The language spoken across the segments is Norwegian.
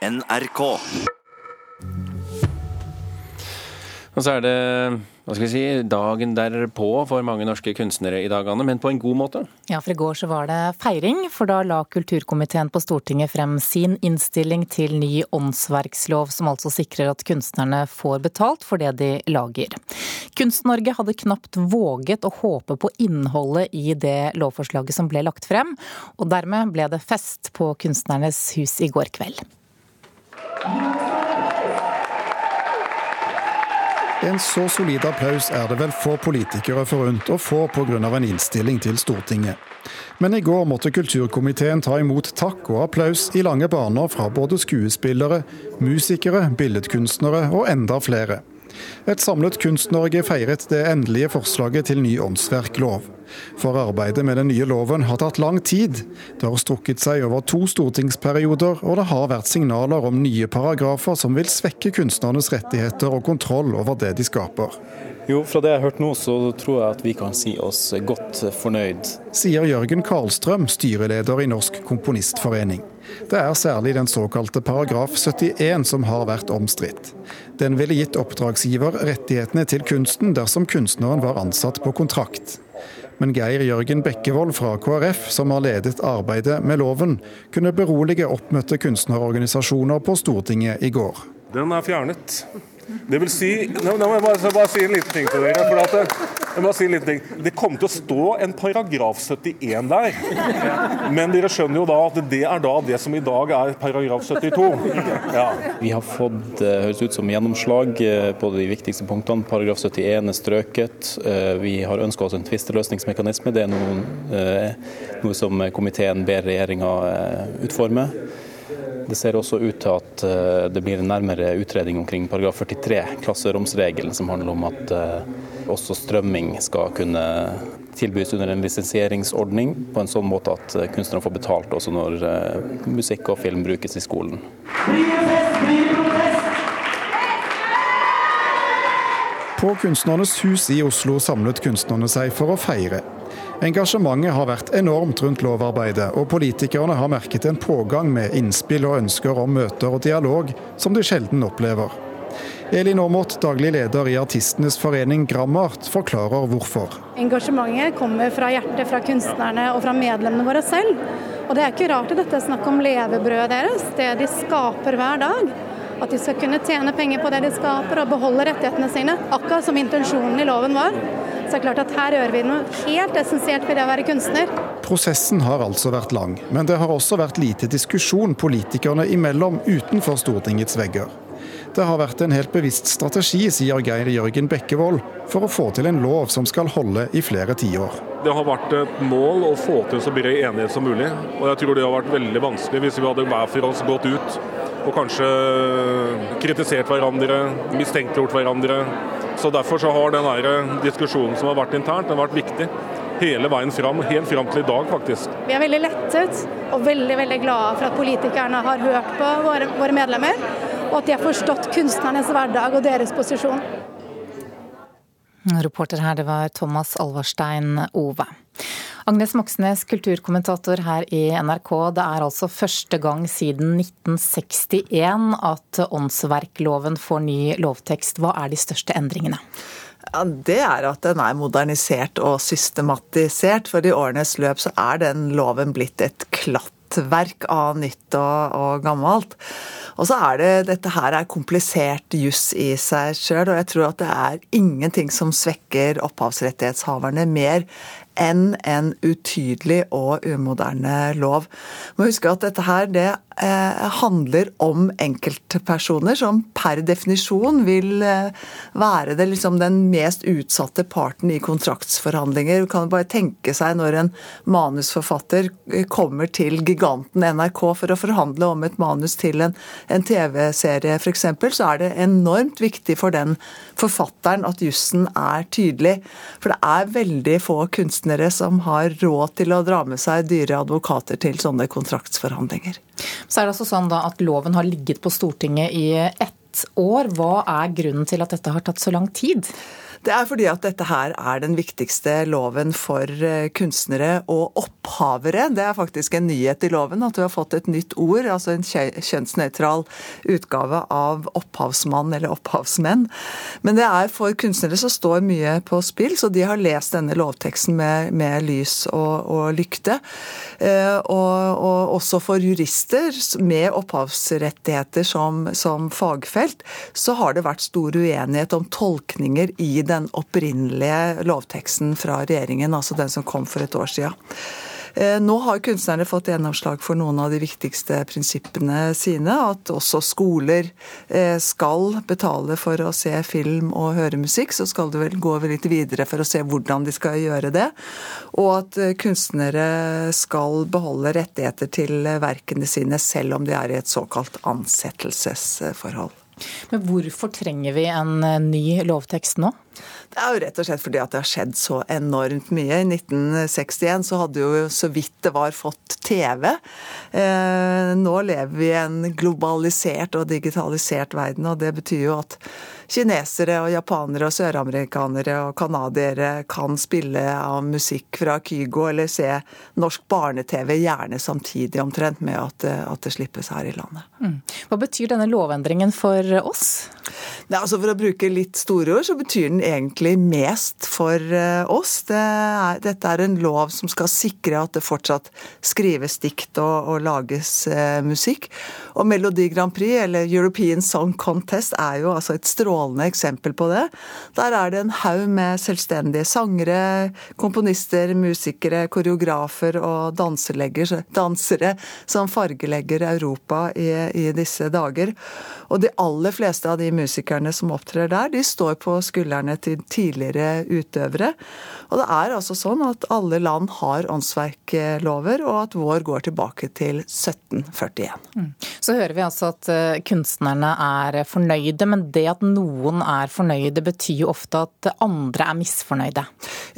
NRK. Og så er det hva skal vi si, dagen derpå for mange norske kunstnere i dag, Anne, men på en god måte? Ja, for i går så var det feiring, for da la kulturkomiteen på Stortinget frem sin innstilling til ny åndsverkslov, som altså sikrer at kunstnerne får betalt for det de lager. Kunst-Norge hadde knapt våget å håpe på innholdet i det lovforslaget som ble lagt frem, og dermed ble det fest på Kunstnernes hus i går kveld. En så solid applaus er det vel få politikere forunt å få pga. en innstilling til Stortinget. Men i går måtte kulturkomiteen ta imot takk og applaus i lange baner fra både skuespillere, musikere, billedkunstnere og enda flere. Et samlet Kunst-Norge feiret det endelige forslaget til ny åndsverklov. For arbeidet med den nye loven har tatt lang tid. Det har strukket seg over to stortingsperioder, og det har vært signaler om nye paragrafer som vil svekke kunstnernes rettigheter og kontroll over det de skaper. Jo, fra det jeg har hørt nå, så tror jeg at vi kan si oss godt fornøyd. Sier Jørgen Karlstrøm, styreleder i Norsk Komponistforening. Det er særlig den såkalte paragraf 71 som har vært omstridt. Den ville gitt oppdragsgiver rettighetene til kunsten dersom kunstneren var ansatt på kontrakt. Men Geir Jørgen Bekkevold fra KrF, som har ledet arbeidet med loven, kunne berolige oppmøtte kunstnerorganisasjoner på Stortinget i går. Den er fjernet. Det vil si Nå må jeg bare, bare si en liten ting til dere. for at eh, jeg må si en liten ting. Det kommer til å stå en paragraf 71 der. Men dere skjønner jo da at det er da det som i dag er paragraf 72. Ja. Vi har fått eh, høres ut som gjennomslag eh, på de viktigste punktene. Paragraf 71 er strøket. Vi har ønska oss en tvisteløsningsmekanisme. Det er noe, noe som komiteen ber regjeringa utforme. Det ser også ut til at eh, det blir en nærmere utredning omkring paragraf 43, klasseromsregelen, som handler om at eh, også strømming skal kunne tilbys under en lisensieringsordning på en sånn måte at eh, kunstnerne får betalt også når musikk og film brukes i skolen. På Kunstnernes hus i Oslo samlet kunstnerne seg for å feire. Engasjementet har vært enormt rundt lovarbeidet, og politikerne har merket en pågang med innspill og ønsker om møter og dialog som de sjelden opplever. Elin Aamodt, daglig leder i Artistenes forening Grammart, forklarer hvorfor. Engasjementet kommer fra hjertet, fra kunstnerne og fra medlemmene våre selv. Og det er ikke rart at dette er snakk om levebrødet deres, det de skaper hver dag. At de skal kunne tjene penger på det de skaper og beholde rettighetene sine, akkurat som intensjonen i loven var. Så det er klart at her gjør vi noe helt essensielt for det å være kunstner. Prosessen har altså vært lang, men det har også vært lite diskusjon politikerne imellom utenfor Stortingets vegger. Det har vært en helt bevisst strategi, sier Geir Jørgen Bekkevold, for å få til en lov som skal holde i flere tiår. Det har vært et mål å få til så bred enighet som mulig. Og jeg tror det har vært veldig vanskelig hvis vi hadde hver for oss gått ut og kanskje kritisert hverandre, mistenkeliggjort hverandre så Derfor så har den diskusjonen som har vært internt, den har vært viktig hele veien fram, helt fram til i dag, faktisk. Vi er veldig lettet og veldig veldig glade for at politikerne har hørt på våre, våre medlemmer, og at de har forstått kunstnernes hverdag og deres posisjon. Reporter her, det var Thomas Alvarstein Ove. Agnes Moxnes, kulturkommentator her i NRK. Det er altså første gang siden 1961 at åndsverkloven får ny lovtekst. Hva er de største endringene? Ja, det er at den er modernisert og systematisert. For i årenes løp så er den loven blitt et klattverk av nytt og, og gammelt. Og så er det Dette her er komplisert juss i seg sjøl, og jeg tror at det er ingenting som svekker opphavsrettighetshaverne mer enn en utydelig og umoderne lov. Må huske at dette her det eh, handler om enkeltpersoner som per definisjon vil eh, være det, liksom, den mest utsatte parten i kontraktsforhandlinger. Du kan bare tenke seg når en manusforfatter eh, kommer til giganten NRK for å forhandle om et manus til en, en TV-serie f.eks., så er det enormt viktig for den forfatteren at jussen er tydelig. For det er veldig få kunstnere kunstnere som har råd til å dra med seg dyre advokater til sånne kontraktsforhandlinger. Så er det altså sånn at loven har ligget på Stortinget i ett år. Hva er grunnen til at dette har tatt så lang tid? Det er fordi at dette her er den viktigste loven for eh, kunstnere og opphavere. Det er faktisk en nyhet i loven at du har fått et nytt ord, altså en kjønnsnøytral utgave av opphavsmann eller opphavsmenn. Men det er for kunstnere som står mye på spill, så de har lest denne lovteksten med, med lys og, og lykte. Eh, og, og, også for jurister med opphavsrettigheter som, som fagfelt, så har det vært stor uenighet om tolkninger i den opprinnelige lovteksten fra regjeringen, altså den som kom for et år siden. Eh, nå har kunstnerne fått gjennomslag for noen av de viktigste prinsippene sine. At også skoler eh, skal betale for å se film og høre musikk. Så skal det vel gå litt videre for å se hvordan de skal gjøre det. Og at eh, kunstnere skal beholde rettigheter til verkene sine selv om de er i et såkalt ansettelsesforhold. Men hvorfor trenger vi en ny lovtekst nå? Det er jo rett og slett fordi at det har skjedd så enormt mye. I 1961 så hadde jo så vidt det var fått TV. Eh, nå lever vi i en globalisert og digitalisert verden, og det betyr jo at kinesere og japanere og søramerikanere og canadiere kan spille av musikk fra Kygo eller se norsk barne-TV gjerne samtidig omtrent med at at det slippes her i landet. Mm. Hva betyr denne lovendringen for oss? Nei, altså For å bruke litt store ord, så betyr den egentlig mest for eh, oss. Det er, dette er en lov som skal sikre at det fortsatt skrives dikt og, og lages eh, musikk. Og Melodi Grand Prix, eller European Song Contest, er jo altså et strålende eksempel på det. Der er det en haug med selvstendige sangere, komponister, musikere, koreografer og dansere som fargelegger Europa i, i disse dager. Og de aller fleste av de musikerne som opptrer der, de står på skuldrene til tidligere utøvere. Og det er altså sånn at alle land har åndsverklover, og at vår går tilbake til 1741. Mm. Så hører vi altså at eh, kunstnerne er fornøyde, men det at noen er fornøyde, betyr jo ofte at andre er misfornøyde.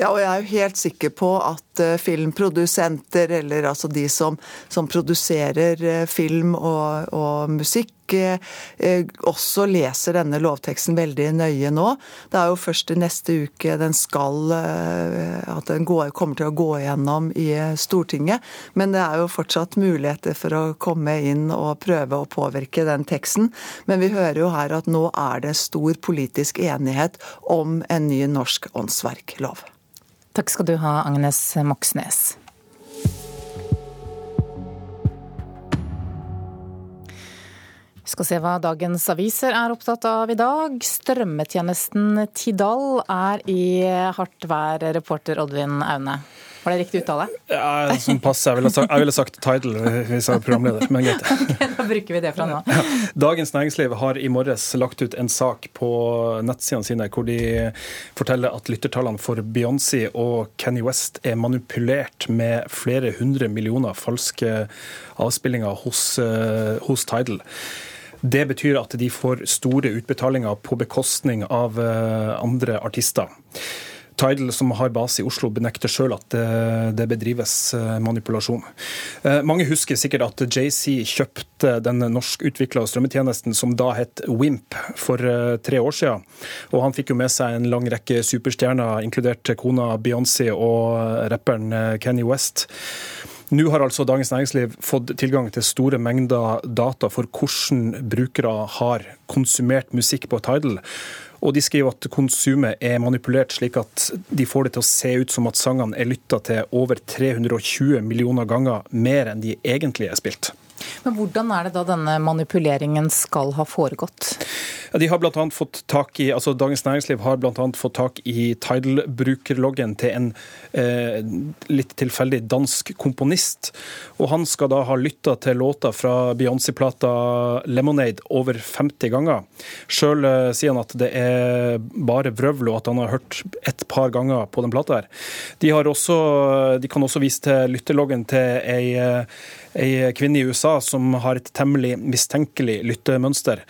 Ja, og jeg er jo helt sikker på at eh, filmprodusenter, eller altså de som, som produserer eh, film og, og musikk, også leser denne lovteksten veldig nøye nå. Det er jo først i neste uke den skal eh, at den går, kommer til å gå gjennom i Stortinget. Men det er jo fortsatt muligheter for å komme inn og prøve å påvirke den teksten. Men vi hører jo her at nå er det stor politisk enighet om en ny norsk åndsverklov. Takk skal du ha, Agnes Moxnes. Skal se hva dagens aviser er opptatt av i dag. Strømmetjenesten Tidal er i hardt vær, reporter Oddvin Aune. Var det riktig uttale? Ja, som passer. Jeg ville sagt, jeg ville sagt Tidal hvis jeg var programleder, men greit. Okay, da bruker vi det fra nå. Ja. Dagens Næringsliv har i morges lagt ut en sak på nettsidene sine hvor de forteller at lyttertallene for Beyoncé og Kenny West er manipulert med flere hundre millioner falske avspillinger hos, eh, hos Tidal. Det betyr at de får store utbetalinger på bekostning av eh, andre artister. Tidal, som har base i Oslo, benekter sjøl at det bedrives eh, manipulasjon. Eh, mange husker sikkert at JC kjøpte den norskutvikla strømmetjenesten som da het Wimp for tre år siden. Og han fikk jo med seg en lang rekke superstjerner, inkludert kona Beyoncé og rapperen Kenny West. Nå har altså Dagens Næringsliv fått tilgang til store mengder data for hvordan brukere har konsumert musikk på Tidal. Og de skriver at konsumet er manipulert slik at de får det til å se ut som at sangene er lytta til over 320 millioner ganger mer enn de egentlig er spilt. Men hvordan er det da denne manipuleringen skal ha foregått? Ja, de har blant annet fått tak i, altså Dagens Næringsliv har bl.a. fått tak i Tidal-brukerloggen til en eh, litt tilfeldig dansk komponist. Og Han skal da ha lytta til låter fra Beyoncé-plata 'Lemonade' over 50 ganger. Sjøl eh, sier han at det er bare vrøvl, og at han har hørt et par ganger på den plata. her. De, også, de kan også vise til lytterloggen til ei, ei kvinne i USA som har et temmelig mistenkelig lyttemønster.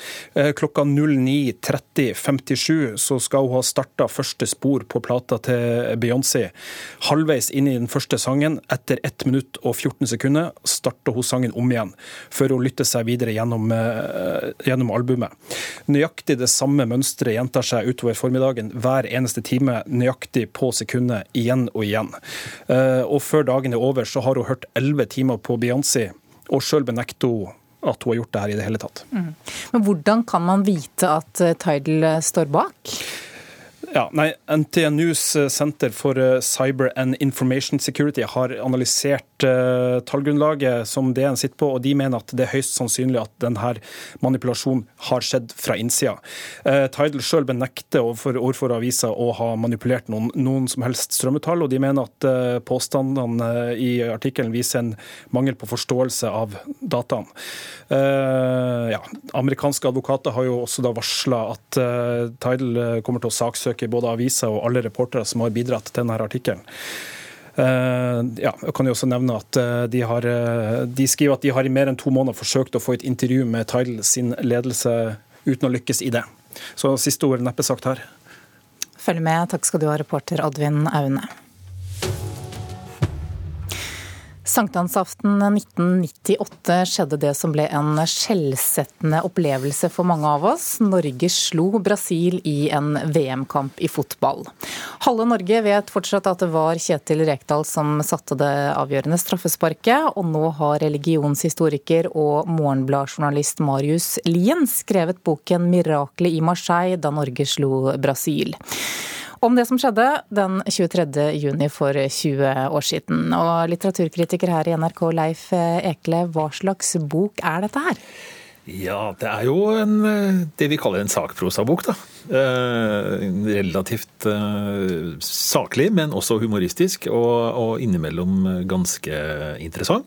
Klokka 09.30.57 så skal hun ha starta første spor på plata til Beyoncé. Halvveis inn i den første sangen, etter 1 minutt og 14 sekunder, starter hun sangen om igjen, før hun lytter seg videre gjennom, gjennom albumet. Nøyaktig det samme mønsteret gjentar seg utover formiddagen hver eneste time, nøyaktig på sekundet, igjen og igjen. Eh, og før dagen er over, så har hun hørt elleve timer på Beyoncé, og sjøl benekter hun at hun har gjort det her i det hele tatt. Mm. Men hvordan kan man vite at eh, Tidal står bak? Ja, nei, NTNUs Senter for eh, Cyber and Information Security har analysert uh, tallgrunnlaget som DN sitter på, og de mener at det er høyst sannsynlig at denne manipulasjonen har skjedd fra innsida. Uh, Tidal sjøl benekter overfor, overfor avisa å ha manipulert noen, noen som helst strømmetall, og de mener at uh, påstandene i artikkelen viser en mangel på forståelse av dataen. ja, amerikanske advokater har jo også da varsla at Tidal kommer til å saksøke både aviser og alle reportere som har bidratt til denne artikkelen. Uh, ja, jeg kan jo også nevne at uh, de, har, uh, de, skriver at de har i mer enn to måneder forsøkt å få et intervju med Tidal sin ledelse uten å lykkes i det. Så siste ord neppe sagt her. Følg med. Takk skal du ha, reporter Oddvin Aune. Sankthansaften 1998 skjedde det som ble en skjellsettende opplevelse for mange av oss. Norge slo Brasil i en VM-kamp i fotball. Halve Norge vet fortsatt at det var Kjetil Rekdal som satte det avgjørende straffesparket, og nå har religionshistoriker og Morgenblad-journalist Marius Lien skrevet boken 'Miraklet i Marseille' da Norge slo Brasil om det som skjedde den 23. juni for 20 år siden. Og litteraturkritiker her i NRK, Leif Ekle, hva slags bok er dette her? Ja, det er jo en, det vi kaller en sakprosabok, da. Eh, relativt eh, saklig, men også humoristisk, og, og innimellom ganske interessant.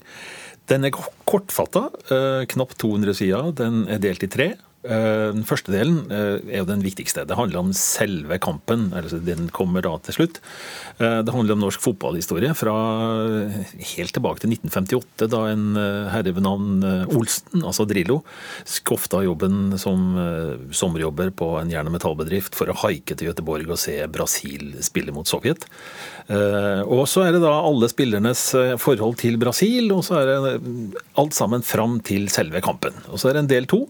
Den er kortfatta, eh, knapt 200 sider. Den er delt i tre. Eh, den første delen eh, er jo den viktigste. Det handler om selve kampen. altså Den kommer da til slutt. Eh, det handler om norsk fotballhistorie fra helt tilbake til 1958, da en herre ved navn Olsen, altså Drillo, skofta jobben som sommerjobber på en jern- og metallbedrift for å haike til Gøteborg og se Brasil spille mot Sovjet. Og så er det da alle spillernes forhold til Brasil, og så er det alt sammen fram til selve kampen. Og så er det en del to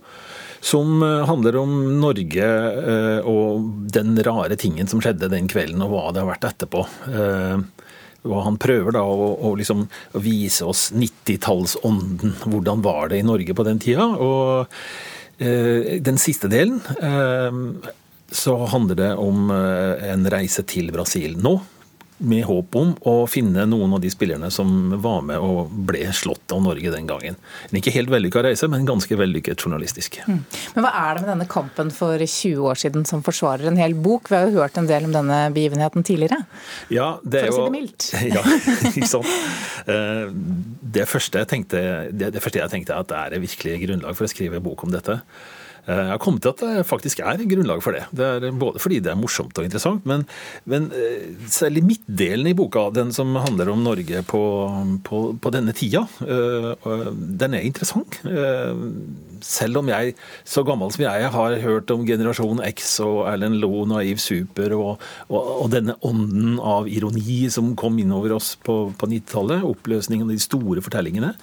som eh, handler om Norge eh, og den rare tingen som skjedde den kvelden, og hva det har vært etterpå. Eh, og han prøver da å, å liksom vise oss 90-tallsånden. Hvordan var det i Norge på den tida? Og den siste delen så handler det om en reise til Brasil nå med håp om å finne noen av de spillerne som var med og ble slått av Norge den gangen. En ikke helt vellykka reise, men ganske vellykket journalistisk. Mm. Men Hva er det med denne kampen for 20 år siden som forsvarer en hel bok? Vi har jo hørt en del om denne begivenheten tidligere. Ja, det er for å si det mildt. Ja, ikke sant. Eh, det første jeg tenkte, det, første jeg tenkte at det er virkelig grunnlag for å skrive bok om dette. Eh, jeg har kommet til at det faktisk er grunnlag for det. Det er Både fordi det er morsomt og interessant, men, men eh, særlig midtdelen i boka, den som handler om Norge på, på, på denne tida, eh, den er interessant. Selv om jeg, så gammel som jeg, har hørt om generasjon X og Erlend Loe, Naiv Super, og, og, og, denne ånden av ironi som kom innover oss på, på 90-tallet, oppløsningen av de store fortellingene.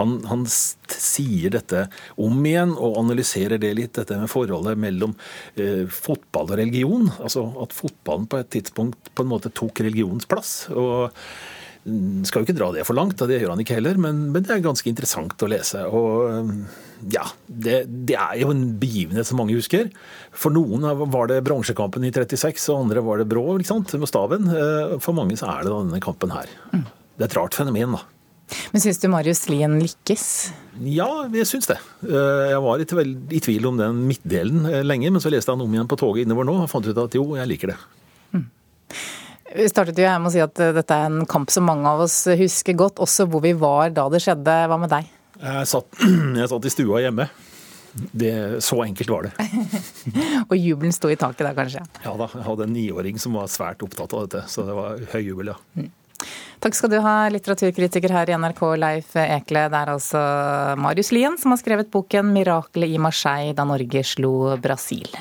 Han, han, sier dette om igjen og analyserer det litt, dette med forholdet mellom eh, fotball og religion. Altså at fotballen på et tidspunkt på en måte tok religionens plass. og skal jo ikke dra det for langt, og det gjør han ikke heller, men, men det er ganske interessant å lese. Og mm, ja, det, det, er jo en begivenhet som mange husker. For noen var det bronsekampen i 36, og andre var det Brå ikke sant, med staven. Eh, for mange så er det denne kampen her. Mm. Det er et rart fenomen, da. Men syns du Marius Lien lykkes? Ja, jeg syns det. Eh, jeg var i tvil om den midtdelen eh, lenge, men så leste jeg den om igjen på toget innover nå og fant ut at jo, jeg liker det. Mm. Vi startet jo med å si at eh, dette er en kamp som mange av oss husker godt, også hvor vi var da det skjedde. Hva med deg? Jeg satt, jeg satt i stua hjemme. Det, så enkelt var det. og jubelen sto i taket da, kanskje? Ja da. Jeg hadde en niåring som var svært opptatt av dette, så det var høy jubel, ja. Mm. Takk skal du ha, litteraturkritiker her i NRK, Leif Ekle. Det er altså Marius Lien som har skrevet boken 'Miraklet i Marseille da Norge slo Brasil'.